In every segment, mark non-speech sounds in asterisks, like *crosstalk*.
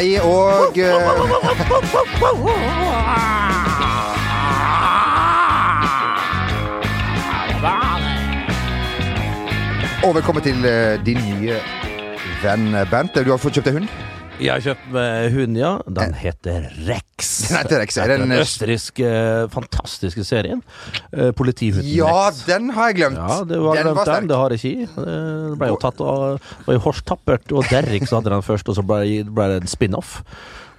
Hei og eh, Og velkommen til eh, din nye venn Bernt. Du har fått kjøpt deg hund? Jeg har kjøpt meg hund, ja. Den heter Rex. Den heter Rex, er den, eh, østerrikske, fantastiske serien. Eh, Politihunden Ja, Rex. den har jeg glemt. Ja, det var den glemt var den. Det har jeg ikke. Eh, Det ble jo tatt av var jo Horst Tappert og Derrick som hadde den først, og så ble, ble det en spin-off.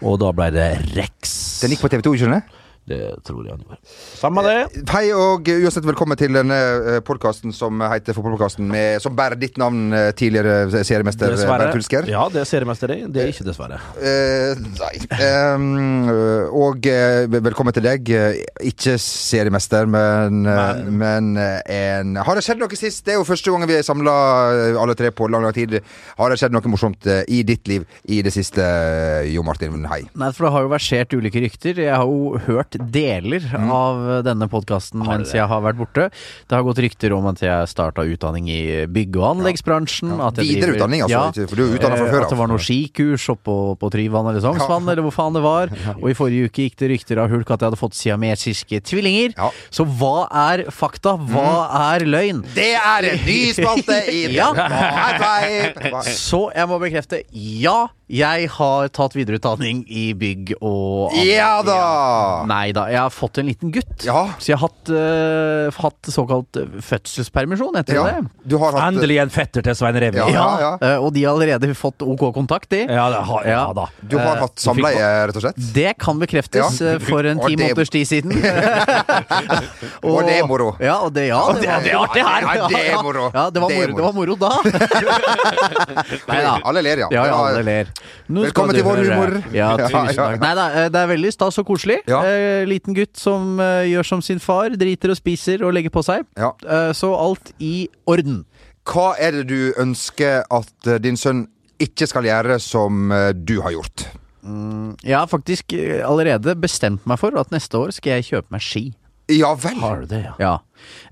Og da ble det Rex. Den gikk på TV2, skjønner sant? Det tror jeg han gjorde. Samme det. Hei og eh, uansett velkommen til denne podkasten som heter Fotballpodkasten, som bærer ditt navn, eh, tidligere seriemester eh, Bernt Hulsker. Ja, det er seriemester, det. Det er ikke dessverre. Eh, nei. Ehm, og eh, velkommen til deg. Eh, Ikke seriemester, men, men. men eh, en Har det skjedd noe sist? Det er jo første gang vi er samla alle tre på lang, lang tid. Har det skjedd noe morsomt eh, i ditt liv i det siste, eh, Jo Martin? Hei. Nei, for det har jo versert ulike rykter. Jeg har jo hørt deler Mm. av denne podkasten mens jeg har vært borte. Det har gått rykter om at jeg starta utdanning i bygg- og anleggsbransjen. at jeg driver- Videreutdanning, altså. Ja, For du er utdanna fra før av. At det var noe skikurs oppå på Tryvann eller Sognsvann, eller hvor faen det var. *laughs* Og i forrige uke gikk det rykter av Hulk at jeg hadde fått siamesiske tvillinger. Ja. Så hva er fakta? Hva er løgn? Det er en ny spalte i *laughs* Ja. Så jeg må bekrefte ja, jeg har tatt videreutdanning i bygg og Ja da! Nei da, jeg har fått en liten gutt. Ja. Så jeg har hatt, uh, hatt såkalt fødselspermisjon etter Ja. det. Du har hatt Endelig en fetter til Svein Revi. Ja, ja. øh, og de har allerede fått OK kontakt, de. Ja, det har, ja da. Du har hatt samleie, rett og slett? Det kan bekreftes Ja. for en Og ti måneders tid siden. *laughs* Og det er moro. Ja, og det, ja, det, var, det er artig her. Ja, det er moro. Ja, det, var moro, det var moro da. *laughs* Nei da. Alle ler, ja. Ja, ja, alle ler. Nå Velkommen til vår humor. *laughs* Ja, tusen takk. Nei da, eh, det er veldig stas og koselig. Eh, liten gutt som eh, gjør som sin far, driter og spiser og legger på seg. Ja. Eh, så alt i orden. Hva er det du ønsker at eh, din sønn ikke skal gjøre som eh, du har gjort? Jeg har faktisk allerede bestemt meg for at neste år skal jeg kjøpe meg ski. Ja vel? Har du det, ja? Ja.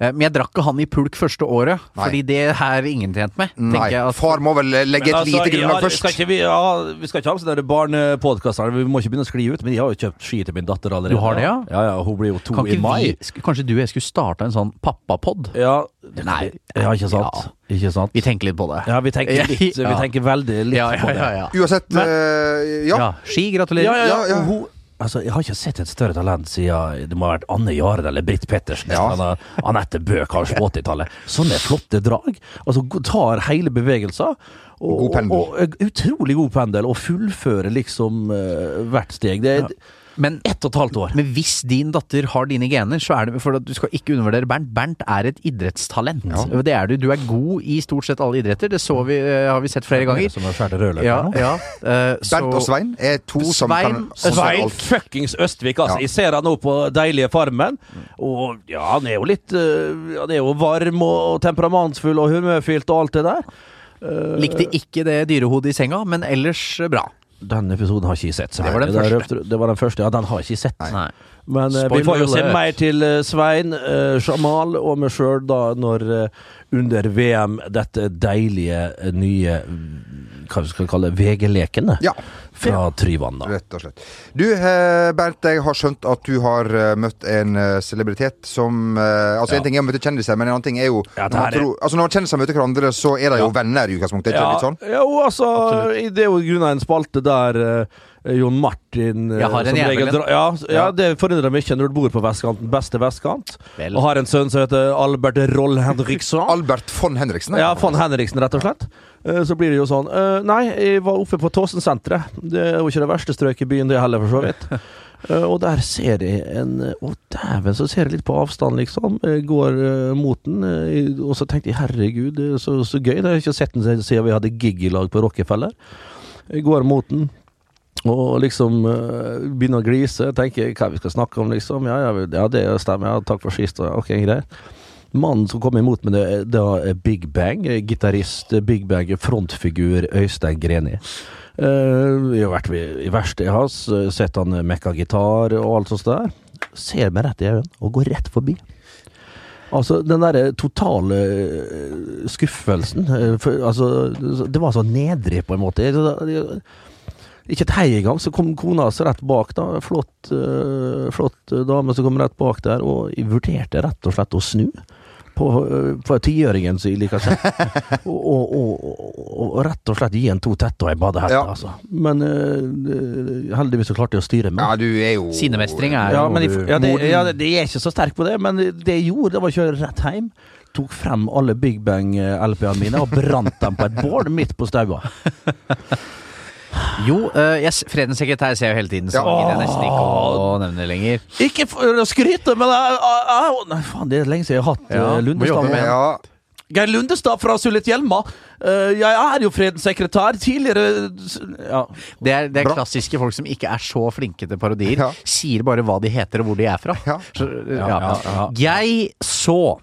Eh, Men jeg drakk ikke han i pulk første året, Nei. fordi det er ingen tjent med. Nei, jeg at- far må vel legge et altså, lite grunnlag først. Skal ikke vi, ja, vi skal ikke ha sånne barnepodkaster, vi må ikke begynne å skli ut. Men jeg har jo kjøpt ski til min datter allerede. Du har det, ja? Ja, ja, Hun blir jo to Kan i mai. vi, sk- kanskje du og jeg skulle starta en sånn pappapod? Ja, Nei. ja, ikke sant? Ja. Ikke sant? Vi tenker litt på det. Ja, vi tenker litt Vi tenker veldig litt Ja, ja, på det. Uansett, Men- uh, ja. Ja, ski, gratulerer. Ja, ja, ja. Ja, ja. Hun, altså, jeg har ikke sett et større talent siden det må ha vært Anne Jaren eller Britt Pettersen. Ja. Anette Bøe, kanskje på 80-tallet. Sånne flotte drag. Altså, tar hele bevegelser. Og, God. Og, og, utrolig god pendel, og fullfører liksom uh, hvert steg. Det er Men ett og et halvt år. Men hvis din datter har dine gener, så er det for at du skal ikke undervurdere Bernt. Bernt er et idrettstalent. Det er du. Du er god i stort sett alle idretter. Det så vi, eh, har vi sett flere ganger. Som er Ja, nå. ja. Uh, så- *laughs* Bernt og Svein er to som kan Svein fuckings Østvik, altså. Ja. Jeg ser han nå på deilige Farmen. Og ja, han er jo litt uh, Han er jo varm og temperamentsfull og humørfylt og alt det der. Likte ikke det dyrehodet i senga, men ellers bra. Den episoden har ikke jeg sett. Det var den første. Det, det var den første, ja. Den har jeg ikke sett. Nei. Men eh, vi Spoiler får jo se mer til eh, Svein, eh, Jamal og meg sjøl da når under VM dette deilige nye Hva vi skal kalle VG-lekene Ja, fra Tryvann. da rett og slett. Du, Bernt, jeg har skjønt at du har møtt en celebritet som Altså, Ja. En ting er å møte kjendiser, men en annen ting er jo Ja, når, tror, altså, når kjendiser møter hverandre, så er de jo venner i utgangspunktet. Er ja. litt sånn? Jo, altså, det er jo i grunnen en spalte der eh, Jon Martin eh, Jeg har en dra- ja, ja, Ja. det forundrer meg ikke når du bor på vestkanten, beste vestkant, Vel. og har en sønn som heter Albert Roll Henriksson. *laughs* Albert von Henriksen? Ja, von Henriksen, rett og slett. Eh, Så blir det jo sånn eh, Nei, jeg var oppe på Tåsensenteret. Det er jo ikke det verste strøket i byen, det heller, for så vidt. *laughs* Eh, Og der ser jeg en Å, dæven, så ser jeg litt på avstand, liksom. Jeg går eh, mot den, eh, og så tenkte jeg herregud, er så, så gøy. Det har jeg ikke sett den siden vi hadde gig i lag på Rockefeller. Jeg går mot den. Og liksom eh, begynner å glise. Tenker hva vi skal snakke om, liksom. Ja, ja, ja det stemmer. Ja, takk for sist. Ok, greit. Mannen som kom imot med det det er Big Bang. eh, Gitarist, eh, Big Bang, frontfigur Øystein Greni. Uh, har vært i verkstedet hans, sett han mekka gitar og alt sånt der. Ser meg rett i øynene og går rett forbi. Altså, den derre totale skuffelsen for, Altså, det var så nedrig, på en måte. Ikke et hei engang. Så kom kona hans rett bak, da. Flott, eh, flott eh, dame som kom rett bak der. Og jeg vurderte rett og slett å snu. På, eh, på tiåringen som jeg liker å si. *laughs* og, og, og, og rett og slett gi en to tette og ei badehette, Ja. altså. Men uh, heldigvis så klarte jeg å styre meg. Ja, du er jo Sinnemestring er Ja, men jeg, ja, det, ja, det, er ikke så sterk på det, men det jeg gjorde, det var å kjøre rett hjem. Tok frem alle Big Bang-LP-ene mine og brant dem på et bål midt på staua. *laughs* Jo, uh, yes, Fredens sekretær ser jo hele tiden, så Ja. gidder jeg nesten ikke å nevne det lenger. Ikke for å skryte, men jeg, jeg, jeg, Nei, faen, det er lenge siden jeg har hatt Ja, eh, Lundestad. med. Ja, Geir Lundestad fra Sulitjelma. Uh, jeg er jo Fredens sekretær. Tidligere Ja. Det er, det er klassiske folk som ikke er så flinke til parodier. Ja. Sier bare hva de heter og hvor de er fra. Ja. Så, ja, ja, ja. Jeg så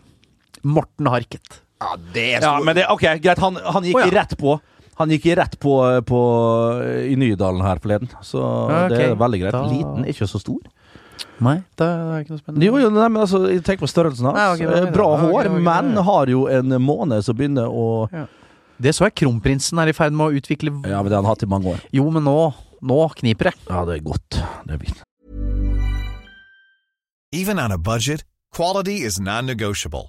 Morten Harket. ja det er ja, stor- men det, ok, greit. Han, han gikk oh, ja. rett på. Han gikk rett på, på i Nydalen her forleden, så Ja, det er veldig greit. Da- Liten, ikke så stor. Nei, det er ikke noe spennende. Jo, jo, nei, men altså, Tenk på størrelsen hans. Ja, ok, bra, hår, okay, okay, men ja. har jo en måned som begynner å Det så jeg kronprinsen er i ferd med å utvikle Ja, men det har han hatt i mange år. Jo, men nå, nå kniper det. Ja, det er godt. Det er fint. Even on a budget, quality is non-negotiable.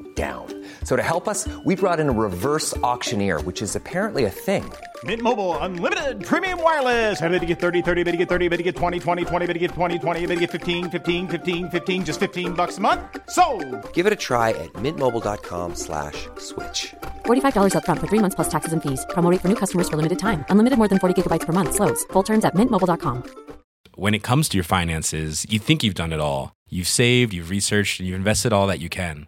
down. So to help us, we brought in a reverse auctioneer, which is apparently a thing. Mint Mobile unlimited premium wireless. Ready to get 30, 30, bit to get 30, bit to get 20, 20, 20, bit to get 20, 20, bit to get 15, 15, 15, 15 just 15 bucks a month. So, Give it a try at mintmobile.com slash switch. $45 upfront for three months plus taxes and fees. Promo rate for new customers for limited time. Unlimited more than 40 gigabytes per month. Slows. Full terms at mintmobile.com. When it comes to your finances, you think you've done it all. You've saved, you've researched, and you've invested all that you can.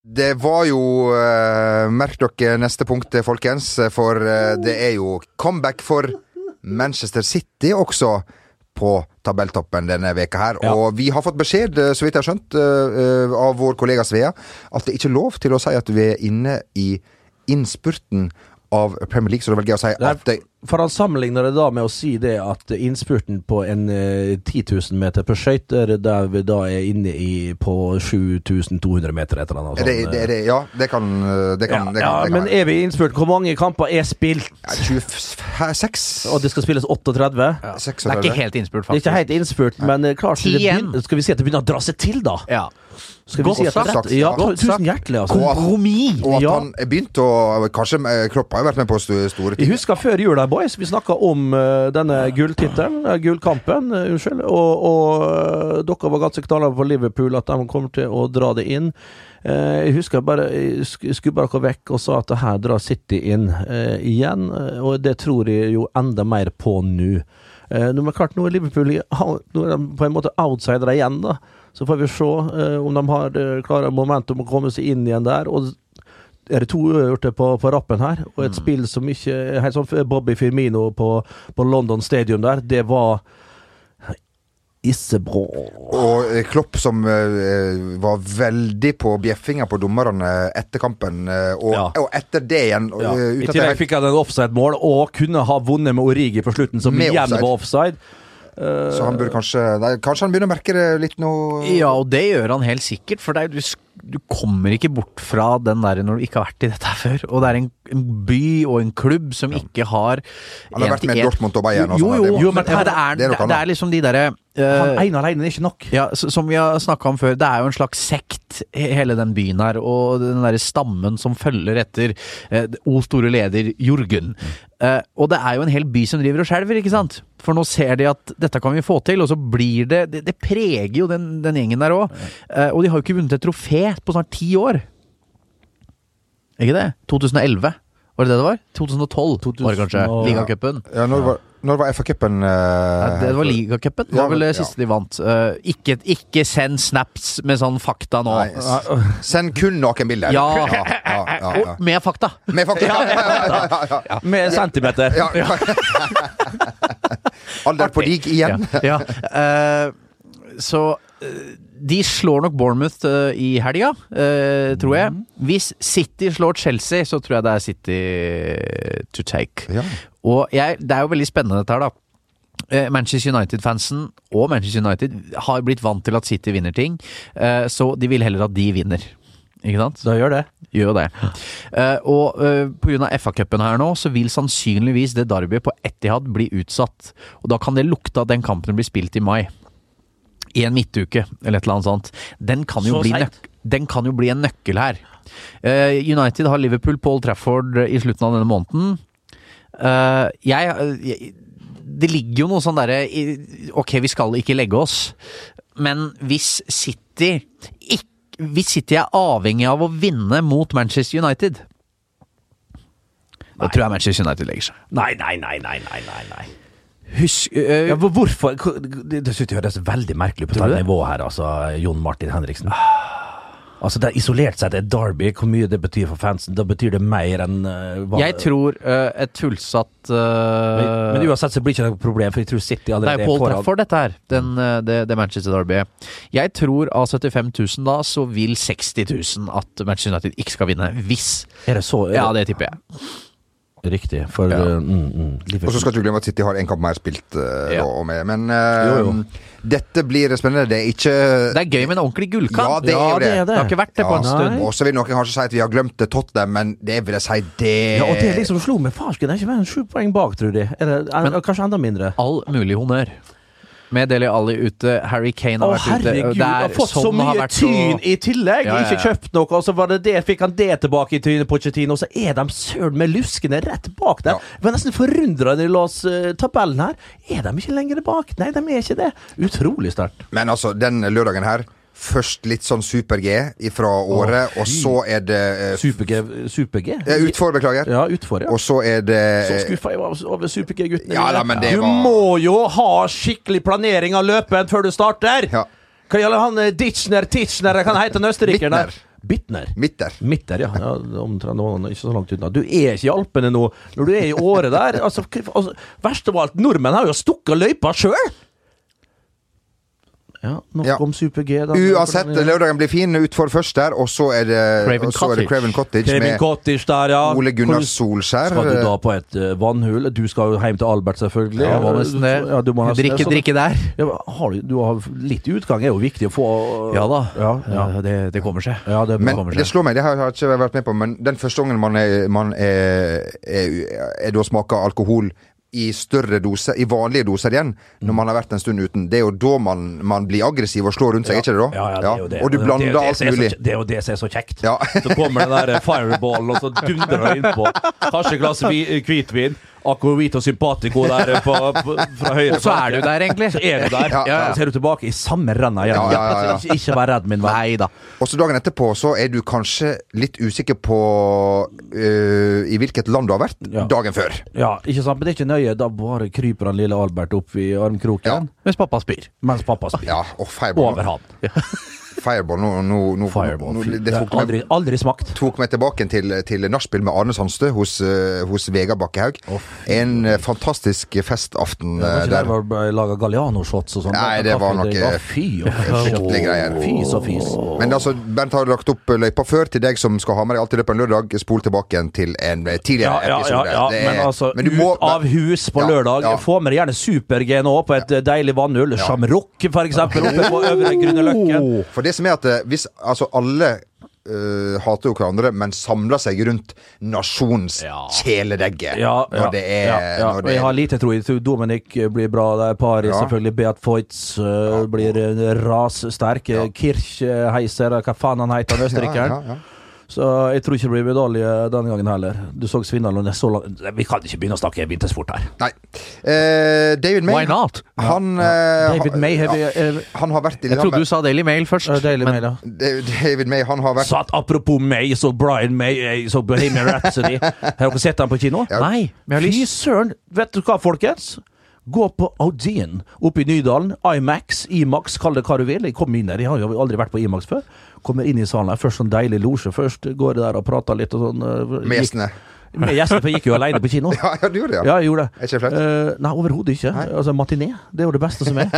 Det var jo uh, Merk dere neste punkt, folkens, for uh, det er jo comeback for Manchester City også på tabelltoppen denne veka her. Ja. Og vi har fått beskjed, eh, så vidt jeg har skjønt, uh, av vår kollega Svea, at det ikke er lov til å si at vi er inne i innspurten av Premier League, så det er vel gøy å si at det, For han sammenligner det da med å si det at innspurten på en eh, 10 000 meter på skøyter, der vi da er inne i på 7200 meter, et eller annet er det, det, det, Ja, det kan eh, Det kan, ja, det kan, ja, det kan men er vi innspurt? Hvor mange kamper er spilt? Ja, 26 Og det skal spilles 38? Det er ikke helt innspurt, faktisk. Det er ikke helt innspurt, men eh, klart det begynner, Skal vi si at det begynner å dra seg til, da? Ja. Skal vi si at det er rett? Ja, tusen hjertelig, altså. Kompromiss! Og at han er begynt å Kanskje kroppen har vært med på store ting. Jeg husker før jula, boys. Vi snakka om eh, denne gulltittelen, uh, gullkampen. eh, unnskyld. Og, og eh, dere var ganske knallharde på Liverpool, at de kommer til å dra det inn. Eh, jeg husker bare Jeg skulle skubba dere vekk og sa at det her drar City inn eh, igjen. eh, og det tror jeg jo enda mer på nå. Eh, nå, men klart, nå er Liverpool Nå er de på en måte outsidere igjen, da. Så får vi se eh, om de har eh, klare momentum å komme seg inn igjen der. Og er det to uavgjorte på, på rappen her, og Mm. et spill som ikke er Helt sånn Bobby Firmino på, på London Stadium der, det var ikke bra. Og eh, Klopp som uh, var veldig på bjeffinga på dommerne etter kampen, uh, og, Ja. og etter det igjen. Uh, Ja. I tillegg fikk han en offside-mål, og kunne ha vunnet med Origi på slutten, som Med igjen offside. var offside. Så han burde kanskje nei, Kanskje han begynner å merke det litt nå? Ja, og det gjør han helt sikkert, for det er, du, sk- du kommer ikke bort fra den der når du ikke har vært i dette her før. Og det er en, en by og en klubb som ikke har Han har vært med Dortmund og Bayern og Jo, sånn, jo, det jo, men det er, Det er det er, liksom de derre uh, han ene alene er ikke nok. ja, som vi har snakka om før, det er jo en slags sekt, he- hele den byen her, og den derre stammen som følger etter uh, O store leder Jorgen. Uh, og det er jo en hel by som driver og skjelver, ikke sant? For nå ser de at dette kan vi få til, og så blir det Det, det preger jo den, den gjengen der òg. Uh, og de har jo ikke vunnet et trofé på snart ti år. Ikke det? 2011? Var det det det var? 2012 var det kanskje? 2000 Ligacupen. Ja, når var, når var FA-cupen? Ja, det var ligacupen. Det var vel det ja. siste de vant. Uh, ikke, ikke send snaps med sånn fakta nå. Nei, send kun nakenbilder. Ja. ja, ja, ja, ja. Og med fakta! Med fakta. Ja, ja, ja, ja, ja. Med centimeter. Ja, ja. Alder på dig igjen. Ja. Eh, så eh, de slår nok Bournemouth eh, i helga, eh, tror jeg. Hvis City slår Chelsea, så tror jeg det er City to take. Ja. Og jeg, det er jo veldig spennende dette her, da. Eh, Manchester United-fansen og Manchester United har blitt vant til at City vinner ting, eh, så de vil heller at de vinner. Ikke sant? Da gjør det. Gjør det. Eh, og uh, pga. FA-cupen her nå, så vil sannsynligvis det derbyet på Etihad bli utsatt. Og da kan det lukte at den kampen blir spilt i mai. I en midtuke, eller et eller annet sånt. Den kan jo, Så bli, nøk den kan jo bli en nøkkel her. Uh, United har Liverpool på Old Trafford i slutten av denne måneden. Uh, jeg, jeg Det ligger jo noe sånn derre Ok, vi skal ikke legge oss, men hvis City ikke hvis City er avhengig av å vinne mot Manchester United Da tror jeg Manchester United legger seg. Nei, nei, nei, nei, nei, nei, nei. Husk øh, Ja, hvor- hvorfor Det, det synes jeg høres veldig merkelig ut på dette nivået her, altså, Jon Martin Henriksen. Altså, det er Isolert sett er Derby, hvor mye det betyr for fansen, da betyr det mer enn uh, Jeg tror uh, et tullsatt uh, men, men uansett så blir det ikke noe problem, for jeg tror City Det allerede er jo Paul For Trafford, dette her. Den, det, det Manchester Derby. Jeg tror av 75 000 da, så vil 60 000 at Manchester United ikke skal vinne. Hvis. Er det så? Ja, det tipper jeg. Riktig. For Ja. uh, mm, mm, Og så skal du ikke glemme at City har en kamp mer spilt uh, Ja. og med. Men uh, Jo, jo. dette blir spennende. Det er ikke Det er gøy med en ordentlig gullkamp. Ja, det er jo det det. er Det har ikke vært det på en stund. Og så vil noen kanskje si at vi har glemt det Tottenham, men det vil jeg si det Ja, og det liksom slo meg farsken. Det er ikke mer enn sju poeng bak, tror jeg. Eller, Men- kanskje enda mindre. All mulig honnør. Med Deli Alli ute, Harry Kane Å, har vært ute. herregud, Det jeg har fått så sånn mye tyn å- i tillegg! Ja, ja, ja. Ikke kjøpt noe, og så var det det, fikk han det tilbake i trynet på Pochettino, og så er de søren med luskene rett bak der. Ja. Jeg var nesten forundra da jeg las eh, tabellen her. Er de ikke lenger bak? Nei, de er ikke det. Utrolig sterkt. Men altså, den lørdagen her Først litt sånn super-G fra året, og så er det eh, Super-G. Eh, Utfor, beklager. Ja, utfor, ja. Og så er det Så skuffa jeg var over Super-G-guttene. Ja da, men det du var- må jo ha skikkelig planering av løpet før du starter! Ja. Hva gjelder han eh, Ditchner, Titchner, hva heter han østerrikeren der? Bittner. Mitter. Mitter, ja. ja omtrent ikke så langt unna. Du er ikke i Alpene nå, når du er i året der. Altså, altså, verst av alt, nordmenn har jo stukket løypa sjøl! Ja, nok Ja. om Super-G. Uansett, lørdagen blir fin utfor først der, og så er det Craven er Cottage. Craven Cottage Craven med Cottage der, ja. Ole Gunnar Solskjær. Skal du da på et uh, vannhull? Du skal jo hjem til Albert, selvfølgelig. Ja, må nesten det. Ja, du må nesten drikke. Så- drikke der. Ja, har du, du har litt utgang, er jo viktig å få Ja da. Ja, ja. Ja, det, det kommer seg. ja det Men kommer det slår meg, det har jeg ikke vært med på, men den første gangen man er, man er, er, er da smaker alkohol i større doser, i vanlige doser igjen, når man har vært en stund uten, det er jo da man, man blir aggressiv og slår rundt seg, ikke det da? Ja, ja, det er jo det. Og du blander det, det alt mulig. Det er jo det som er så kjekt. Ja. Så kommer den der fireballen, og så dundrer det innpå. Kanskje et glass hvitvin. Akkovito sympatico der på, på, fra høyre. Og så er du der, egentlig. Så er du der. *laughs* Ja, ja. Så er du tilbake i samme renna igjen. Ja, ja, ja, ja. Ikke, ikke vær redd, min venn. Og så dagen etterpå så er du kanskje litt usikker på uh, i hvilket land du har vært Ja. dagen før. Ja, ikke sant? Men det er ikke nøye. Da bare kryper han lille Albert opp i armkroken Ja. Mens pappa spyr. mens pappa spyr. Ja, og. Over han. *laughs* Fireball. Nå, nå, nå, Fireball, nå, det Det tok meg, aldri, aldri smakt. tok meg tilbake til, til nachspiel med Arne Sandstø hos, eh, hos Vegard Bakkehaug. en eh, fantastisk festaften Det var eh, ikke der der. det laga Galliano-shots og sånn? Nei, det var nok noe- Fy Skikkelig greier. Fys og fys. Men altså, Bernt har lagt opp løypa før til deg som skal ha med deg alt i løpet av en lørdag. Spol tilbake igjen til en eh, tidligere ja, ja, episode. ja. Det er- men altså, men du ut må- av hus på Ja, lørdag. ja. Få med deg gjerne Super-G nå på et eh, deilig vannhull. Shamrock, for eksempel, oppe på Øvre Grünerløkken. Det som er at eh, hvis altså alle uh, hater jo hverandre, men samler seg rundt nasjonens kjæledegge. Ja, ja, når det er, ja, ja. Det jeg er har lite tro i at Dominic blir bra der. Paris Ja. selvfølgelig. Beat Feutz eh, blir uh, rassterk. Ja. Kirchheiser, hva faen han heter, han østerrikeren. Ja, ja, ja. Så jeg tror ikke det blir medalje denne gangen heller. Du så Svindal og så langt Vi kan ikke begynne å snakke vintersport her. Nei. Eh, David May Why not? Han, ja. David May har vi ja, eh, han har vært i Jeg trodde du sa Daily Mail først. Uh, Daily men- Mail, ja. David May, han har vært Så apropos May, så Brian May eh, så Bohemian Rhapsody. Har dere sett den på kino? Nei, men jeg har Fy søren! Vet du hva, folkens? Gå på Audien oppe i Nydalen. Imax, Imax, kall det hva du vil. Jeg kom inn der, jeg har jo aldri vært på Imax før. Kommer inn i salen her, først sånn deilig losje. Først går jeg der og prater litt og sånn. eh, med gjestene. Med gjestene, for jeg gikk jo alene på kino. *laughs* Ja, ja, du gjorde det, ja. Ja, jeg gjorde det. Er ikke flaut? Uh, nei, overhodet ikke. Nei. Altså, Matiné, det er jo det beste som er.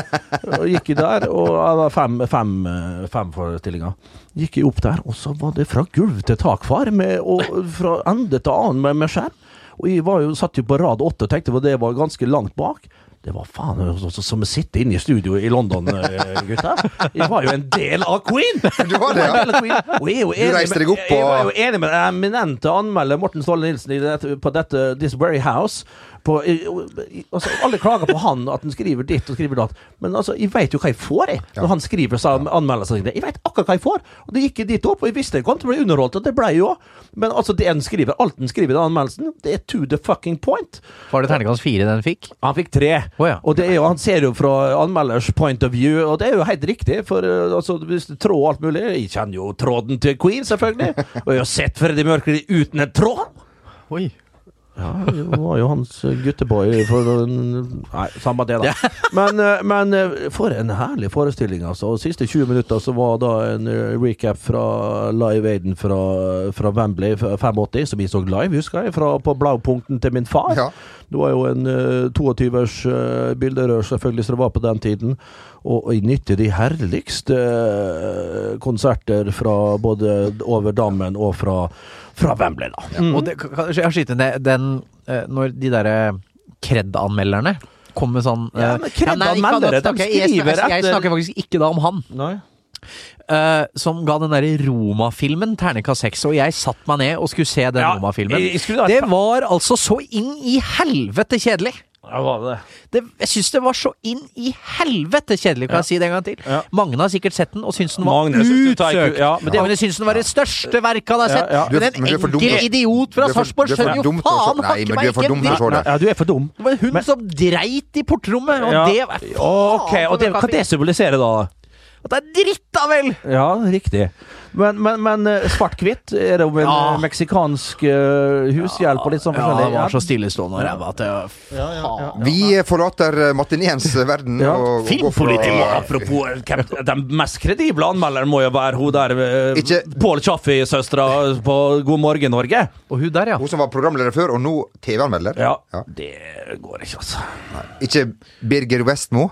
Og gikk jeg der, og det var fem, fem, eh, fem forestillinger. Gikk jeg opp der, og så var det fra gulv til tak, far. Med, og fra ende til annen med, med skjerm. Og jeg var jo, satt jo på rad åtte og tenkte at det var ganske langt bak. Det var faen som å sitte inne i studio i London, eh, gutta. Jeg var jo en del av Queen! *laughs* Du var det, ja. Queen. Og jeg enig reiste deg opp Jeg var jo enig med den eminente anmelder Morten Ståle Nilsen dette, på dette This Very House. På, altså, alle klager på han, at han skriver ditt og skriver datt. Men altså, jeg veit jo hva jeg får, jeg. Når han skriver så anmeldelser sine. Jeg veit akkurat hva jeg får. Og det gikk dit opp, og jeg visste jeg kom til å bli underholdt, og det blei jo. Men altså, det han skriver, alt han skriver i den anmeldelsen, det er to the fucking point. Var det terningkast fire den fikk? Han fikk tre. Oh, ja. Og det er jo, han ser jo fra anmelders point of view, og det er jo helt riktig. For uh, altså, hvis tråd og alt mulig Jeg kjenner jo tråden til Queen, selvfølgelig. *laughs* Og jeg har sett Freddy Mørkli uten en tråd. Oi. Ja, det var jo hans gutteboy for Nei, samme det, da. *laughs* Men, uh, men uh, for en herlig forestilling, altså. Og siste 20 minutter så var da en uh, recap fra Live Aiden fra, fra Wembley 85, som vi så live, husker jeg, fra, på blaupunkten til min far. Ja. Det var jo en uh, 22-års uh, bilderør, selvfølgelig, som det var på den tiden. Og, og jeg nytter de herligste konserter fra både over dammen og fra, fra Wembley, da. Mm. Og det, kan, jeg skyte ned den eh, Når de derre Kred-anmelderne kom med sånn Ja, eh, men Kred-anmeldere, ja, de jeg, skriver snakker- jeg etter- snakker faktisk ikke da om han. Nei. Uh, som ga den derre Roma-filmen terningkast seks, og jeg satte meg ned og skulle se den Ja, Roma-filmen. jeg- jeg Det var altså så inn i helvete kjedelig! Ja, var det det? Jeg syns det var så inn i helvete kjedelig, kan jeg si det en gang til. Ja. Magne har sikkert sett den og syns den var Magne utsøkt. ja, men det jo- syns den var det største verket han har sett. Ja, ja. Du er- Men en enkel dumt, idiot fra Sarpsborg er skjønner jo faen hakke men meg du er for ikke dum en dritt. Ja, du er for dum. Det var hun Men- som dreit i portrommet, og Ja. det var faen Ok, og det, hva det symboliserer da? At det er dritt, da vel! Ja, riktig. Men, men, men eh, svart-hvitt? Er det om en Ja. eh, meksikansk uh, hushjelp og litt sånn forskjellig. Ja, det var så stillestående og ræva at jeg. Vi forlater matineens verden. Ja. og- og går for- apropos Den mest kredible anmelderen må jo være hun der uh, Ikke- Pål Chaffey-søstera på God morgen Norge. Og hun der, ja. Hun som var programleder før, og nå TV-anmelder. Ja, Ja. det går ikke, altså. Ikke Birger Westmo.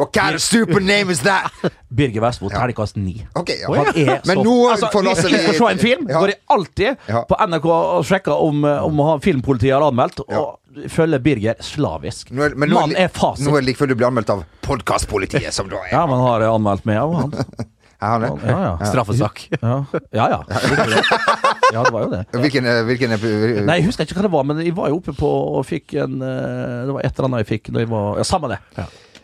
What kind of stupid name is that? *laughs* Birger Vestmo, Ja. terningkast ni. Ok, ja. Han er *laughs* Men så- nå altså, forlater Hvis jeg skal vi- se en film, Ja. går jeg alltid Ja. på NRK og sjekker om, eh, om ha- filmpolitiet har anmeldt, og følger Birger slavisk. Nå er, men nå Mann er fasit. Nå er det like før du blir anmeldt av podkastpolitiet, som da er *laughs* Ja, man har anmeldt meg av han. Ja? Ja, ja. Straffesak. Ja, ja. ja. Ja, det var jo det. Hvilken, eh, hvilken eh, Nei, Jeg husker ikke hva det var, men jeg var jo oppe på og fikk en Det var et eller annet jeg fikk når jeg var Ja, samme det.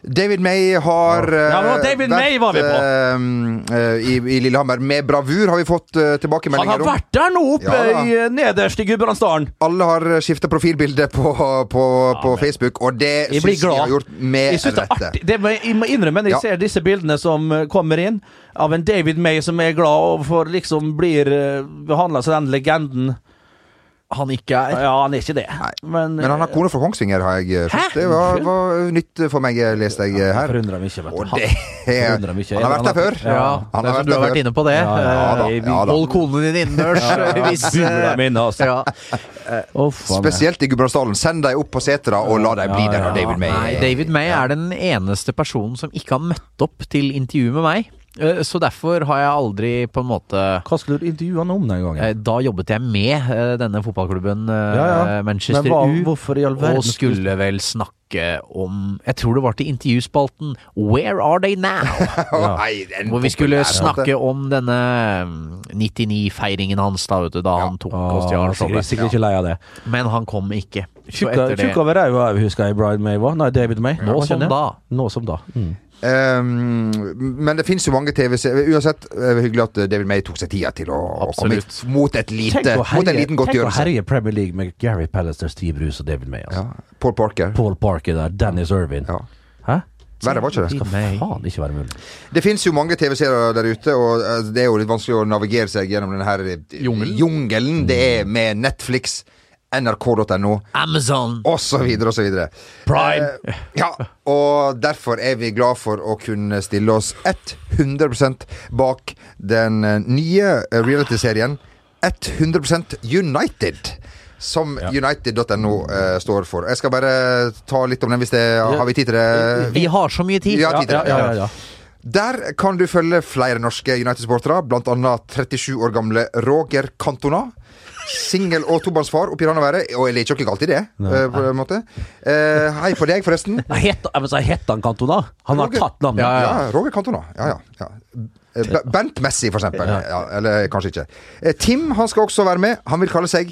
Ja. David May har eh, Ja, men David May var vi på. eh, eh, i, I Lillehammer. Med bravur har vi fått uh, Han har vært der nå oppe Ja, i, eh, nederst i Gudbrandsdalen! Alle har skifta profilbilde på, på, på Facebook, og det syns jeg har gjort med rette. Det jeg må innrømme når jeg Ja. ser disse bildene som eh, kommer inn, av en David May som er glad og for liksom blir uh, behandla som den legenden han ikke er. Ja, han er ikke det. Men, Men han har kone fra Kongsvinger, har jeg eh, skjønt. Det var, var nytt for meg, eh, leste jeg eh, her. Forundrer meg ikke, vet du. Det meg ikke. Han har vært der før. Ja, Han har vært du har vært før. inne på det. Ja, ja, da, Eh, ja da. Hold konen din innendørs hvis eh, inne, altså. ja. Uff, Spesielt i Gudbrandsdalen. Send dem opp på setra og la dem bli Ja, der når David May Nei, David May er den eneste personen som ikke har møtt opp til intervju med meg. Eh, Så derfor har jeg aldri på en måte Hva skulle du intervjue han om den gangen? eh, Da jobbet jeg med eh, denne fotballklubben Ja, ja. Manchester Men hva- U. hvorfor i all verden Og skulle vel snakke om Jeg tror det var til intervjuspalten Where are they now? *laughs* Nei, en Hvor vi skulle snakke om denne mm, 99-feiringen hans da, vet du, da han tok oss til Åh, Arsenal. sikkert, sikkert ikke lei av det. Men han kom ikke. Tjukk Tjukka over ræva husker jeg Bride May var. Nei, David May. Nå som da. Nå som da. Mm. Um, men det fins jo mange TV-serier Uansett, hyggelig at David May tok seg tida til å, å komme hit mot, et lite, herje, mot en liten godtgjørelse. tenk å herje Premier League med Gary Pallister, Steve Bruce og David May. Altså. Ja. Paul Parker. Paul Parker der, Dennis Irvin. Ja. Hæ? Verre var ikke det. Skal faen ikke være mulig. Det fins jo mange TV-serier der ute, og eh, det er jo litt vanskelig å navigere seg gjennom denne her eh, Jungelen. jungelen. Det er med Netflix, nrk.no Amazon! så videre. Prime. Eh, ja, og derfor er vi glad for å kunne stille oss 100 bak den eh, nye eh, reality-serien 100 United. Som United.no eh, står for. Jeg skal bare ta litt om den, hvis det Har vi tid til det? Vi har så mye tid. Ja, tid til det. ja, ja, ja. Der kan du følge flere norske United-sportere, annet 37 år gamle Roger Cantona. Singel- og tobarnsfar oppi Randaværet, og jeg liker ikke alltid det, Nei. på en måte. Eh, hei på deg, forresten. *laughs* Het, jeg vil si, het han Cantona? Han har Roger- tatt navnet. Ja, Roger Cantona. Ja, ja. ja. Eh, Bent Messi, for eksempel. Ja, eller kanskje ikke. Eh, Tim han skal også være med. Han vil kalle seg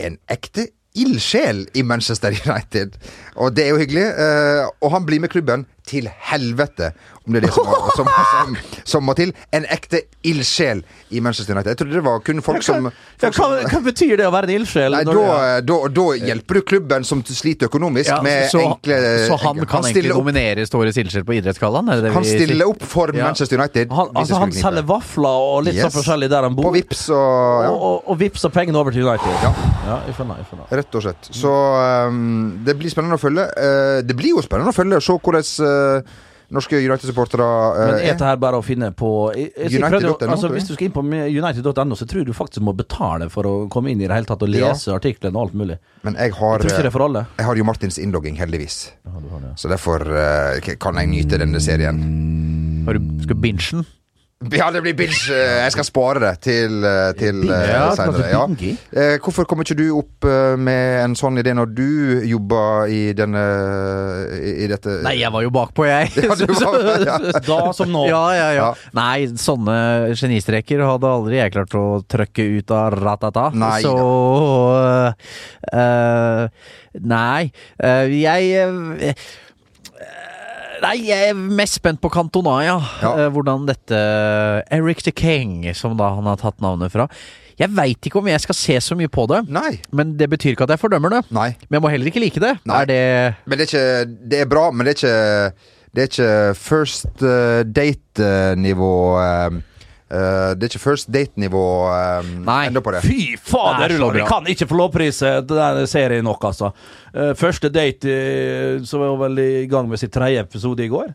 en ekte ildsjel i Manchester United. Og det er jo hyggelig. eh, og han blir med klubben til helvete, om det er det som, som, som, som må til. En ekte ildsjel i Manchester United. Jeg trodde det var kun folk som, Ja, folk hva, hva betyr det å være en ildsjel? Nei, da, du- da, da hjelper du klubben som sliter økonomisk, Ja, med så, enkle så han kan egentlig stiller opp, dominere Store Silskjell på Idrettsgallaen? Han stiller opp for Ja. Manchester United. han, altså, han selger vafler og litt Yes. sånn forskjellig der han bor. På Vips og ja, Og, og, og vippser pengene over til United. Ja. ja jeg skjønner, jeg skjønner. Rett og slett. Så um, det blir spennende å følge. Uh, det blir jo spennende å følge se hvordan norske United-supportere uh, Men er det her bare å finne på jeg, jeg, jeg United.no, jo- altså. Hvis du skal inn på United.no, så tror jeg du faktisk må betale for å komme inn i det hele tatt og Ja. lese artiklene og alt mulig. Men jeg har, Jeg tror ikke det er for alle. jeg har jo Martins innlogging, heldigvis. Så derfor eh, kan jeg nyte denne serien. Har du, skal den? Ja, det blir binge. eh, *laughs* Jeg skal spare det til, eh, til eh, Ja, senere. Ja. Eh, hvorfor kommer ikke du opp med en sånn idé når du jobba i denne i, i dette Nei, jeg var jo bakpå, jeg. *laughs* Ja, var- *laughs* ja. Da som nå. Ja, ja, ja. Ja. Nei, sånne genistreker hadde aldri jeg klart å trøkke ut av ratata. Nei Så øh, Nei. øh, jeg øh, Nei, jeg er mest spent på Cantona, ja. Ja. Eh, hvordan dette Eric the King, som da han har tatt navnet fra. Jeg veit ikke om jeg skal se så mye på det. Nei. Men det betyr ikke at jeg fordømmer det. Nei. Men jeg må heller ikke like det. Nei. Er det Men det er ikke Det er bra, men det er ikke Det er ikke first eh, date-nivå eh, eh, Det er ikke first date-nivå uh, Nei. enda på det. Fy fader, Det er Rullan! Vi kan ikke få lovprise den serien nok, altså. Eh, første date eh, Så var jeg vel i gang med sitt tredje episode i går.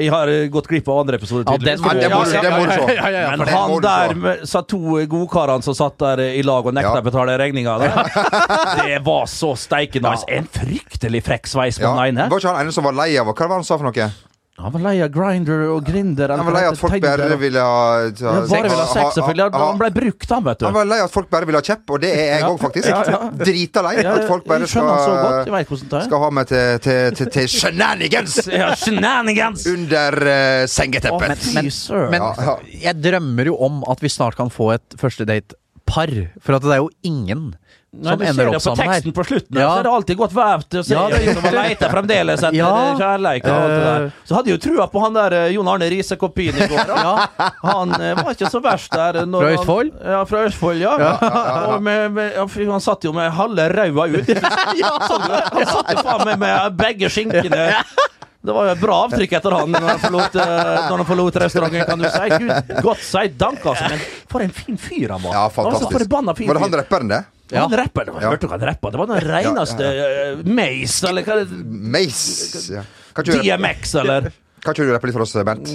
Jeg har eh, gått glipp av andre episode. Ja, den må Ja, det må du- det må du se. Ja, ja, ja, Men det han der med, sa to godkarene som satt der i lag og nekta Ja. å betale regninga, *laughs* det var så steike nice. En fryktelig frekk sveis på Ja. den ene. Var ikke han ene som var lei av Hva var det han sa for noe? Han var lei av grinder og grinder. Han var lei at folk bare ville ha, ja, bare ville ha sex, selvfølgelig. ha- Han ble brukt, han, vet du. Han var lei at folk bare ville ha kjepp, og det er jeg Ja. òg, faktisk. Ja, ja. Drita lei Ja, at folk bare skal, skal ha meg til, til, til, til shenanigans *laughs* Ja, shenanigans! under uh, sengeteppet. Fy men, Men Ja, ja. jeg drømmer jo om at vi snart kan få et første date-par. For at det er jo ingen Nei, som du ser det på teksten på slutten, Ja. så er det alltid godt vevt. å se. ja, det- man leter fremdeles etter Ja. kjærleik og alt det der. Så hadde jeg jo trua på han der eh, Jon Arne Riise Kopin i går. da. *laughs* Han eh, var ikke så verst der. når Fra han- Østfold? Ja, fra Østfold, ja. *laughs* Og med, med, ja, han satt jo med halve ræva ut. *laughs* Sånn, han satt jo faen meg med begge skinkene. Det var jo et bra avtrykk etter han når han forlot, eh, når han forlot restauranten, kan du si. Gud, godt si dank, altså. Men for en fin fyr han var. Ja, fantastisk. var så fantastisk. forbanna fin Var det han rapperen, det? Ja. Han rapper, det var, hørte du hva han rappa? Det var den reineste ja, Mace, eller hva det? Mace. Ja. DMX, eller kan ikke du rappe litt for oss, Bernt?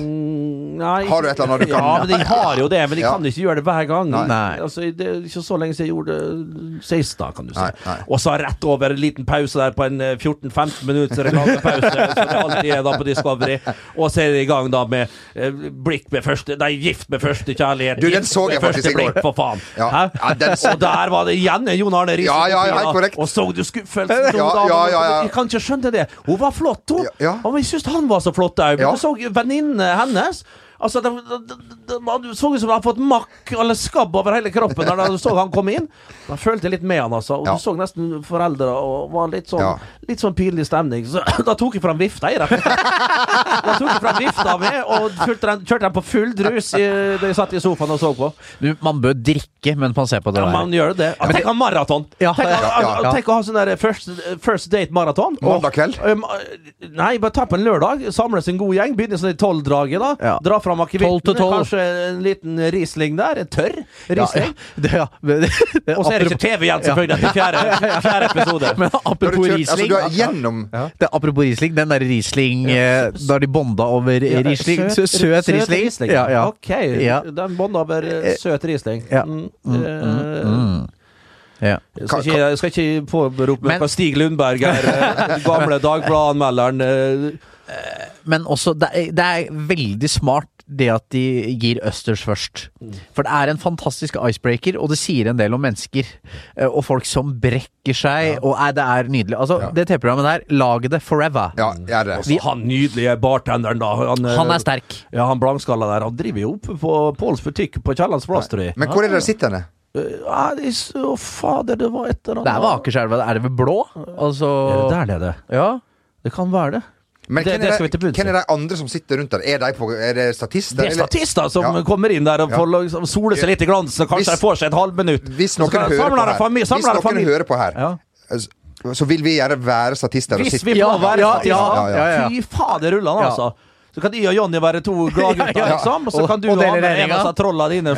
Nei. Har du et eller annet du kan- Ja, men de har jo det, men de Ja. kan ikke gjøre det hver gang. Nei. Altså, det er ikke så lenge siden jeg gjorde det sist, da, kan du si. Nei, nei. Og så rett over en liten pause der på en eh, 14-15 minutter reklamepause, som det alltid er da på Discovery. Og så er det i gang da med eh, blikk med første Nei, gift med første kjærlighet. Du, den så jeg faktisk i går. for faen. Ja. Ja, den Og der var det igjen Jon Arne Riise. Ja, ja, ja, korrekt. Og så du skuffelsen? Ja, ja, ja. Jeg kan ikke skjønne det. Hun var flott, hun. Ja, ja. Og jeg syns han var så flott òg. Ja. Du så venninnene hennes. Altså, det, det, det, det, Du så ut som han hadde fått makk eller skabb over hele kroppen da du så han kom inn. Da følte litt med han, altså. Og Ja. du så nesten foreldre og var litt sånn Ja. Litt sånn pinlig stemning. Så *clears throat* da tok jeg fram vifta, jeg, rett og slett. Da tok jeg fram vifta med og den, kjørte den på full drus i, da jeg satt i sofaen og så på. Du, man bør drikke mens man ser på det Ja, der. man gjør det. Ja, tenk å ha maraton! Ja, tenk, ja, å- ja, ja. tenk å ha sånn der first, first date-maraton. Mandag kveld? Um, nei, bare ta på en lørdag. Samles en god gjeng. Begynner sånn i tolvdraget. da Ja. Dra fram Tolv akevitten. Kanskje en liten Riesling der. En tørr Ja, ja. Riesling. *laughs* Det, ja. men det- det- Og så er det ikke TV igjen, selvfølgelig, etter fjerde, *laughs* fjerde episode. Men apropos kjørt, altså, Riesling du er gjennom det, Apropos Riesling, den der Riesling eh, Da de bonda over Riesling Søt, søt Riesling. Ja, ja. Ok, Ja. den bånda over eh, søt Riesling. Ja. Mm, Mm, eh, mm. Ja. Jeg skal ikke, jeg skal ikke påberope meg på Stig Lundberg her, eh, *laughs* gamle Dagbladet-anmelderen. eh, Men også, det er, det er veldig smart det at de gir østers først. For det er en fantastisk icebreaker, og det sier en del om mennesker. eh, Og folk som brekker seg, og er, det er nydelig. Altså, det TV-programmet der, laget det forever. Ja, jeg er det. Han nydelige bartenderen, da. Han, eh, Han er sterk. Ja, han blankskalla der. Han driver jo oppe på Påls butikk på Kiellands plass, tror jeg. Men hvor er det sitter henne? Eh, Ja, det er så fader, det var et eller annet Det er ved Akerselva. Er det ved Blå? Altså Er det der nede? Ja. Det kan være det. Men Det- hvem det skal vi til bunns i. hvem er de andre som sitter rundt der? Er, de på, er det statister? Det er eller- statister som Ja. kommer inn der og Ja. får liksom sole seg litt i glansen, og kanskje Hvis- de får seg et halvminutt. Hvis noen, hører på her, hvis noen hører på her, Ja. så vil vi gjerne være statister. og Hvis sitte- vi får Ja, være ja, statister. ja, ja, ja. Fy fader rullan, Ja. altså. Så kan de og Jonny være to *laughs* gladgutter, Ja, ja. liksom. Og så kan du og ha med en av trolla dine. *laughs*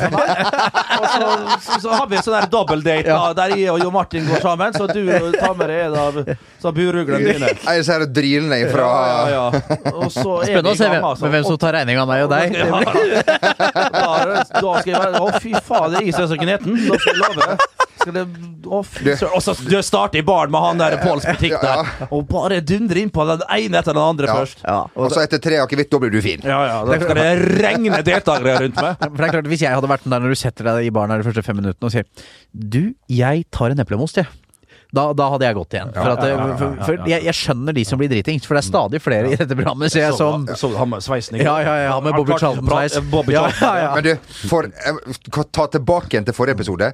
Og så, så, så har vi en sånn der ja. der jeg og Jo Martin går sammen, så du tar med deg en av buruglene dine. *laughs* Jeg ser drillene ifra Ja. Og Spennende å se hvem, altså. hvem som tar regninga av meg og deg. Ja. Da, da skal jeg være Å, fy fader, det er så gneten. Da skal jeg love det. Å. Og så starte starter i baren med han der Påls butikk der, og bare dundre innpå den ene etter den andre Ja. først. Ja, Og så etter tre akevitt, da blir du fin. Ja, ja, Da skal det regne deltakere rundt meg. *laughs* For det er klart, Hvis jeg hadde vært den der når du setter deg i baren her de første fem minuttene og sier Du, jeg tar en eplemost, jeg. Da, da hadde jeg gått igjen. For, at, for, for jeg, jeg skjønner de som blir dritings, for det er stadig flere i dette programmet, ser jeg, som Så han med sveisen i Ja, ja, ja, med Bobby Charlton-sveis. Ja, ja, ja. Men du, for, *laughs* ta tilbake igjen til forrige episode.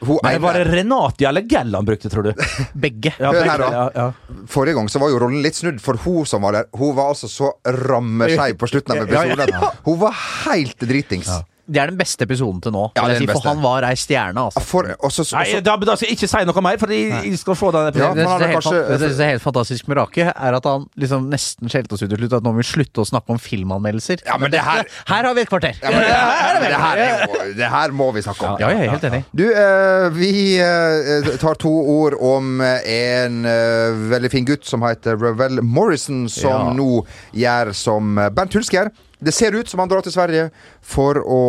Men det var det ene, Renati eller Gell han brukte, tror du? *laughs* Begge. Ja, begge- her. Ja, ja. forrige gang så var jo rollen litt snudd, for hun som var der, hun var altså så rammeskeiv på slutten av episoden. Hun var helt dritings. Det er den beste episoden til nå. Ja, det er si, for han var ei stjerne, altså. For, også, også, Nei, da, da skal jeg ikke si noe mer, for jeg, jeg skal få den Ja, episoden. Det man som er helt, kanskje- det er helt fantastisk med Rake, er at han liksom nesten skjelte oss ut til slutt. At nå må vi slutte å snakke om filmanmeldelser. Ja, men det her- Her har vi et kvarter! ja, men det, her, det, her er det her må vi snakke om. Ja, jeg er helt enig. Du, eh, vi eh, tar to ord om eh, en veldig fin gutt som heter Ravel Morrison, som Ja. nå gjør som Bernt Hulsker. Det ser ut som han drar til Sverige for å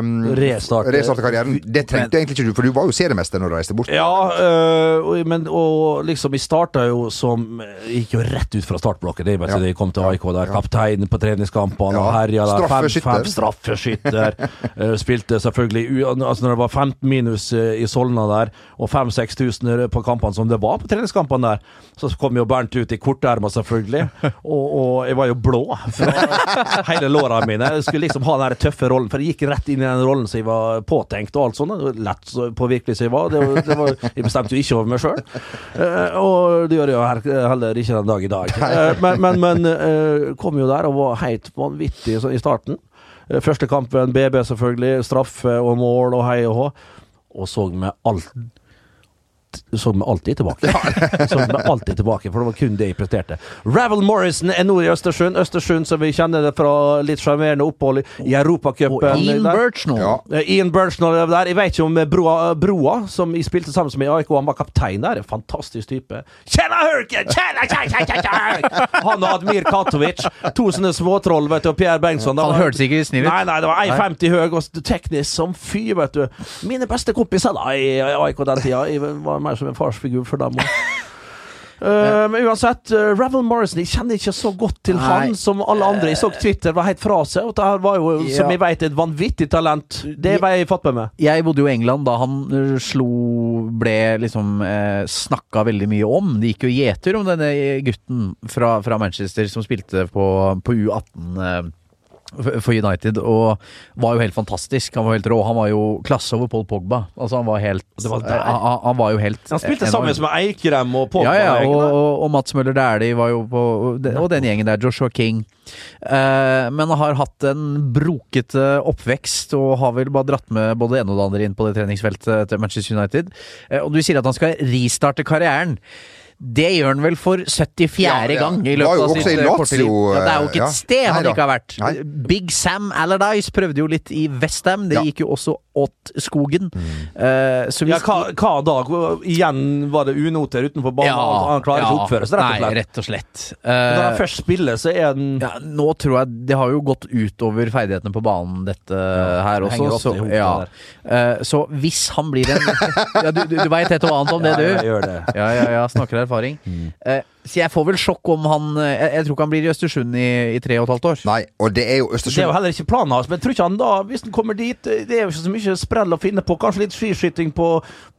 um, Restarte. restarte karrieren. Det trengte egentlig ikke du, for du var jo seriemester når du reiste bort. Ja, øh, men og liksom Vi starta jo som Gikk jo rett ut fra startblokken. Det, Ja. de kom til AIK der, kaptein på treningskampene og Ja. herja der. Straffeskytter. fem straffeskytter. Eh, *laughs* Spilte selvfølgelig altså Når det var 15 minus eh, i Solna der, og 5000-6000 på kampene som det var på treningskampene der, så kom jo Bernt ut i korterma, selvfølgelig. *laughs* Og, og jeg var jo blå fra *laughs* hele låra mine. Jeg skulle liksom ha den tøffe rollen, for jeg gikk rett inn i den rollen som jeg var påtenkt og alt sånt. Lett så påvirkelig som jeg var. Det var, det var jeg bestemte jo ikke over meg sjøl. og det gjør jeg jo heller ikke den dag i dag. Eh, men men, men eh, kom jo der og var helt vanvittig så, i starten. Eh, Første kampen BB, selvfølgelig. Straffe og mål og hei og hå. Og så med alt som alltid tilbake. *laughs* som alltid tilbake, for det var kun det jeg presterte. Ravel Morrison er nå i Østersund. Østersund som vi kjenner det fra litt sjarmerende opphold i Europacupen. Og Ian. Birchnall. Ja. Eh, Ian Birchnall er der. Jeg vet ikke om Broa, Broa som jeg spilte sammen med i AIK, han var kaptein der. En fantastisk type. Tjena Hurken! Tjena, tjena, tjena! Han og Admir Katovic. To sånne småtroll, vet du. Og Pierre Bengtsson. Han hørtes ikke snill ut. Nei, nei, det var 1,50 høy og teknisk som fy, vet du. Mine beste kompiser da i i AIK den tida. Jeg var mer som en farsfigur for dem òg. Uh, men uansett, uh, Ravel Morrison Jeg kjenner ikke så godt til Nei. han som alle andre. Jeg så Twitter var helt fra seg. Og det her var jo, som jeg vet, et vanvittig talent. Det var jeg fatt med meg. Jeg bodde jo i England da han eh, slo Ble liksom eh, snakka veldig mye om. Det gikk jo gjeter om denne gutten fra, fra Manchester som spilte på, på U18 eh, for- United, og var jo helt fantastisk. Han var helt rå. Han var jo klasse over Paul Pogba. Altså, han var helt Det var eh, han, han var jo helt Han spilte enorm. sammen med Eikrem og Pogba. Ja, ja, og, og, Mats Møller Dæhlie var jo på og den- gjengen der, Joshua King. Eh, men har hatt en brokete oppvekst og har vel bare dratt med både en ene og det andre inn på det treningsfeltet til Manchester United. Eh, og du sier at han skal restarte karrieren. Det gjør han vel for 74. Ja, ja. gang i løpet av sitt korte Ja, det er jo ikke et sted han ikke har vært. Nei. Big Sam Alardis prøvde jo litt i Westham. Det Ja. gikk jo også åt skogen. Mm. Uh, så Ja, hva, hva da? Igjen var det unoter utenfor banen. han klarer ikke å oppføre seg, rett og Nei, slett. rett og slett. Når han Eh, først spiller, så er den ja, nå tror jeg det har jo gått utover ferdighetene på banen, dette her også. Så, ja. Eh, så hvis han blir en *laughs* ja, Du, du, du veit et og annet om det, Ja, du? jeg gjør det. Ja, ja, ja. Snakker erfaring. Eh, så jeg får vel sjokk om han eh, Jeg, jeg tror ikke han blir i Østersund i, i tre og et halvt år. Nei, og det er jo Østersund Det er jo heller ikke planen hans, men jeg tror ikke han da, hvis han kommer dit Det er jo ikke så mye sprell å finne på. Kanskje litt skiskyting på,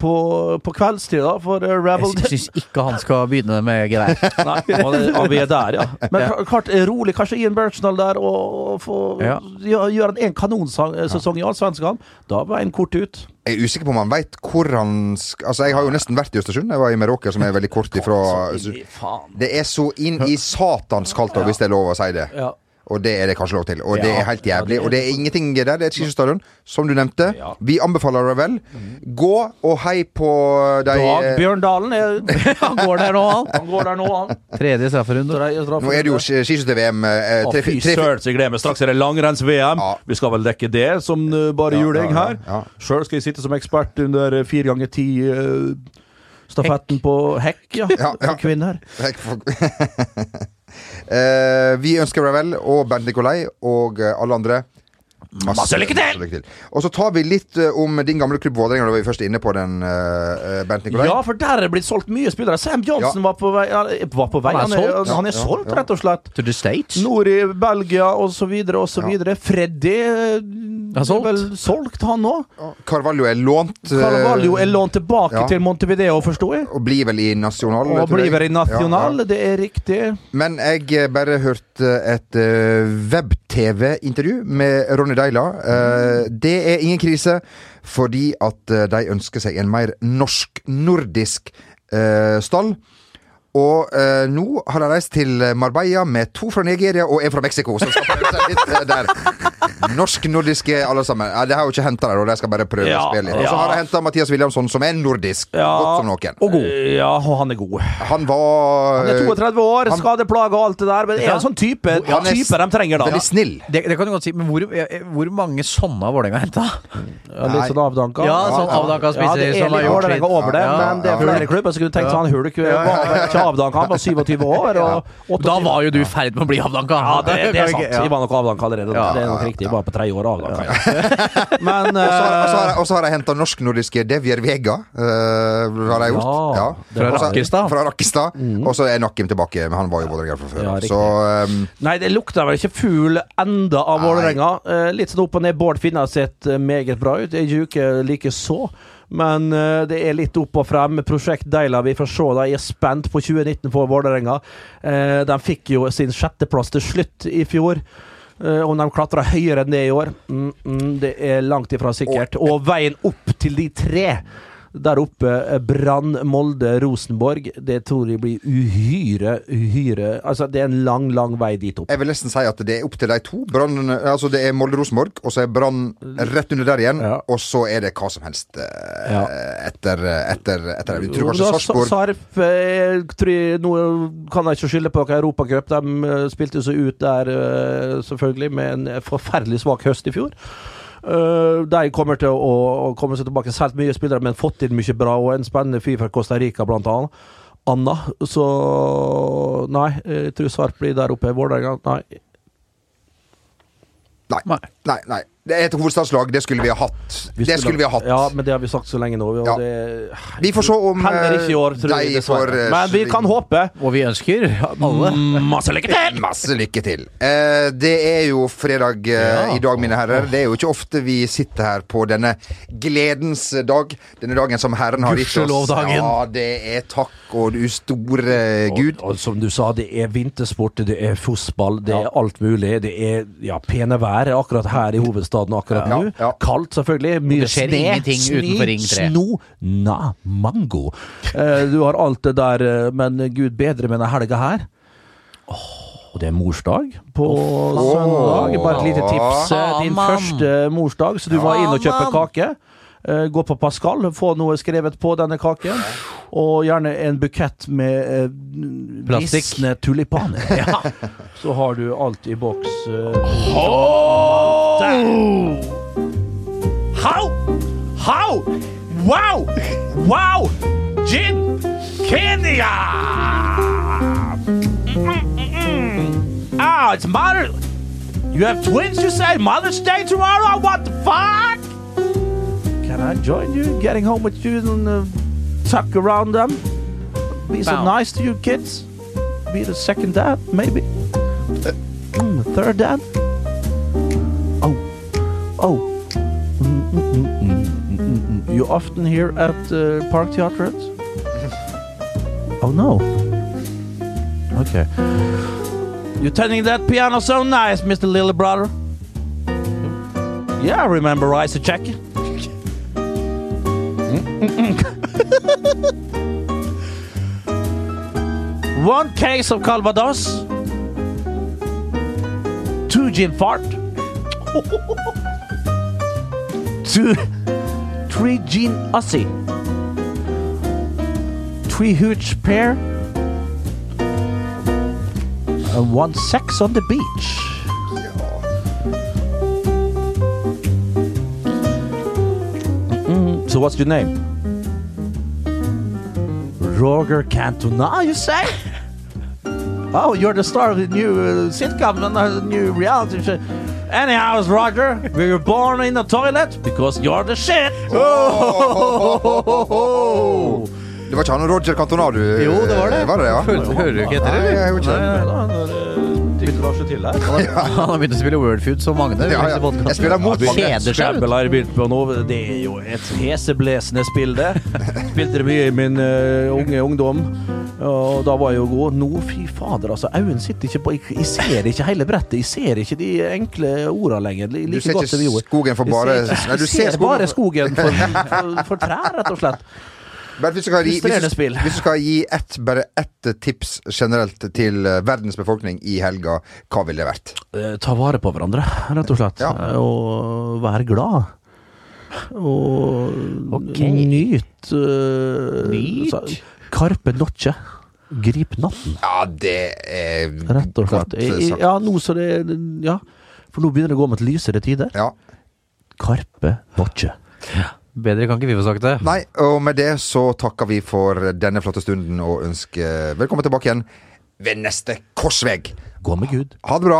på, på kveldstid, da, for uh, Ravel. Jeg syns ikke han skal begynne med *laughs* gevær. Nei, og det, vi er der, ja. Men Ja. klart, eh, rolig, kanskje Ian Birchnall der, og, og få Ja. gjøre gjør han en kanonsesong i Allsvenskan. Da var en kort ut. Jeg er usikker på om han veit hvor han skal Altså, jeg har jo nesten vært i Østersund. Jeg var i Meråker, som er veldig kort ifra. Faen. Det er så inn i satans kaldt, hvis det er lov å si det. Ja. Og det er det kanskje lov til. Og det er helt jævlig. Ja, det er Og det er ingenting der. Det er et skiskytterstadion, som du nevnte. Ja. Vi anbefaler det vel. Gå og hei på de Dag eh, Bjørndalen er, *laughs* Han går der nå, han. han går der nå, han. Tredje strafferunde. Nå er det jo ski- skiskytter-VM. eh, tre- fy søren, så jeg gleder meg. Straks er det langrenns-VM. Ja. Vi skal vel dekke det som uh, bare Ja, juling ja, ja, her. ja. Sjøl skal jeg sitte som ekspert under uh, fire ganger ti uh, stafetten på hekk, ja. *laughs* Ja, ja. For kvinner. Hekk for... *laughs* Eh, vi ønsker deg vel, og Bernt Nikolai, og eh, alle andre. Masse lykke til! masse Og så tar vi litt eh, om din gamle klubb Vålerenga, da var vi først inne på den, eh, Bernt Nikolai. Ja, for der er det blitt solgt mye spillere. Sam Johnson Ja. var på vei. Var på vei. Han er Han er, solgt. han er Ja, solgt, rett og slett. To the States. Nord i Belgia så Ja. Freddy eh, Er solgt. vel solgt, han òg. Carvalho er lånt. eh, Carvalho er lånt tilbake ja. til Montevideo, forsto jeg. Og blir vel i National. Og blir vel i National, Ja, ja. det er riktig. Men jeg eh, bare hørte et eh, web-TV-intervju med Ronny Deila. Eh, det er ingen krise, fordi at eh, de ønsker seg en mer norsk-nordisk eh, stall. Og eh, nå har de reist til Marbella med to fra Nigeria og en fra Mexico. Som skal prøve seg litt eh, der. Norsk-nordiske alle sammen. Ja, de har jo ikke henta dem, og de skal bare prøve Ja, å spille litt. Og så ja. har de henta Mathias Williamson, som er nordisk. Godt som noen. Og god. Ja, og han er god. Han var Han er 32 år, han- skadeplage og alt det der, men er en sånn type, Han er type de trenger da. veldig snill. Det, det kan du godt si, men hvor, eh, hvor mange sånne har Vålerenga henta? Ja, litt sånn avdanka. Ja, sånn avdanka Ja, det er som har litt gjort Vålerenga litt. over det, Ja, men det er ja. flere klubber som kunne tenkt seg han Hulk Ja, ja, ikke avdanka, han var 27 år. Og Da var jo du i ferd med å bli avdanka. ja, det, det er sant. Vi var nok avdanka allerede. Ja, det er nok riktig. Var på tredje år avdanka. Ja. *laughs* Men har- og så har eh, de- de henta norsk-nordiske Devjer Vega. Uh, har de gjort. Ja, Fra Rakkestad. Fra Rakkestad. Og så er Nakkim tilbake, men han var jo Vålerenga fra før. Så um, Nei, det lukter vel ikke fugl enda av. Vålerenga. Uh, litt sånn opp og ned. Bård Finne har sett eh, meget bra ut. Ei uke like så. Men uh, det er litt opp og frem. Prosjekt Deila, vi får se. Da. Er spent på 2019 for Vålerenga. Uh, de fikk jo sin sjetteplass til slutt i fjor. Uh, om de klatrer høyere enn det i år, mm, mm, det er langt ifra sikkert. Og veien opp til de tre Der oppe, eh, Brann, Molde, Rosenborg. Det tror jeg blir uhyre, uhyre Altså, det er en lang, lang vei dit opp. Jeg vil nesten si at det er opp til de to. Brann, altså det er Molde-Rosenborg, og så er Brann rett under der igjen. Ja. Og så er det hva som helst eh, Ja. etter, etter, etter. Du tror kanskje Sarpsborg Sarp jeg tror jeg, Nå kan jeg ikke skylde på noen Europacup. De eh, spilte seg ut der, eh, selvfølgelig, med en forferdelig svak høst i fjor. Eh, de kommer til å, å komme seg tilbake. Solgt mye spillere, men fått inn mye bra. Og en spennende fyr fra Costa Rica, blant annet. Anna. Så nei, jeg tror Sarp blir der oppe. Vålerenga, nei. Nei. Nei. Nei, et hovedstadslag. Det skulle vi ha hatt. det skulle vi ha hatt. Ja, men det har vi sagt så lenge nå. Vi, Ja. det, Vi får se om Heller ikke i år, tror jeg. de får eh, Men vi kan håpe. Og vi ønsker alle Masse lykke til! *laughs* Masse lykke til. Eh, det er jo fredag eh, Ja. i dag, mine herrer. Det er jo ikke ofte vi sitter her på denne gledens dag. Denne dagen som Herren har gitt oss. Ja, det er takk og du store Gud. Og, og som du sa, det er vintersport, det er fotball, det er alt mulig. Det er ja, pene vær akkurat her i hovedstaden akkurat Ja, nå. ja. Kaldt, selvfølgelig. Mye sne, ingenting utenfor Ring 3. Sno, na, mango. Eh, du har alt det der, eh, men gud bedre med denne helga her. Og det er morsdag på søndag. Bare et lite tips. eh, Din oh, første morsdag, så du må inn og kjøpe kake. Eh, Gå på Pascal, få noe skrevet på denne kaken. Og gjerne en bukett med Plastikk. visne tulipaner. *laughs* Ja. Så har du alt i boks. Eh. How? How? Wow! Wow! Gin! Kenya! Ah, it's Mother. You have twins, you say? Mother's Day tomorrow? What the fuck? Can I join you? Getting home with you and uh, tuck around them? Be so Wow. nice to you kids? Be the second dad, maybe? Mm, the third dad? Oh. Mm, mm, mm. You often here at uh, Park Theatret? *laughs* oh no. Okay. You're turning that piano so nice, Mr. Little Brother. Yeah, I remember Isaac. *laughs* One case of Calvados. Two gin fart. *laughs* Two, three gin Aussie. Three huge pair, And one sex on the beach. Mm, So what's your name? Roger Cantona, you say? *laughs* Oh, you're the star of the new uh, sitcom and the new reality show. Anyhow, Roger, we were born in the toilet? Because you're the shit. Det var ikke han Roger Cantona du Jo, det var det. Var det ja? Hørte- hører du ikke etter, Nei, jeg gjorde ikke det. Han har begynt å spille Wordfood som Magne. Ja, ja. Jeg spiller mot Magne. Kjeder har begynt på. Det er jo et heseblesende spill, det. *laughs* Spilte det mye i min uh, unge ungdom, og da var jeg jo god. Nå, fy fader, altså. Øynene sitter ikke på Jeg, jeg ser ikke hele brettet. Jeg ser ikke de enkle orda lenger. Like Du ser godt ikke skogen for Jeg bare ser, Nei, du ser, ser bare skogen for, for, for trær, rett og slett. Men hvis du skal gi, hvis hvis du skal gi ett, bare ett tips generelt til eh, verdens befolkning i helga, hva ville det vært? Eh, ta vare på hverandre, rett og slett. Ja. Eh, Og være glad. Og okay. nyt Uh, Nyt? Karpe Notche. Grip natten, Ja, det er rett og slett. Ja, nå så det Ja. For nå begynner det å gå mot lysere tider. Ja. Karpe nocce. Bedre kan ikke vi få sagt det. Nei, og med det så takker vi for denne flotte stunden og ønsker velkommen tilbake igjen ved neste korsvegg. Gå med Gud. Ha det bra.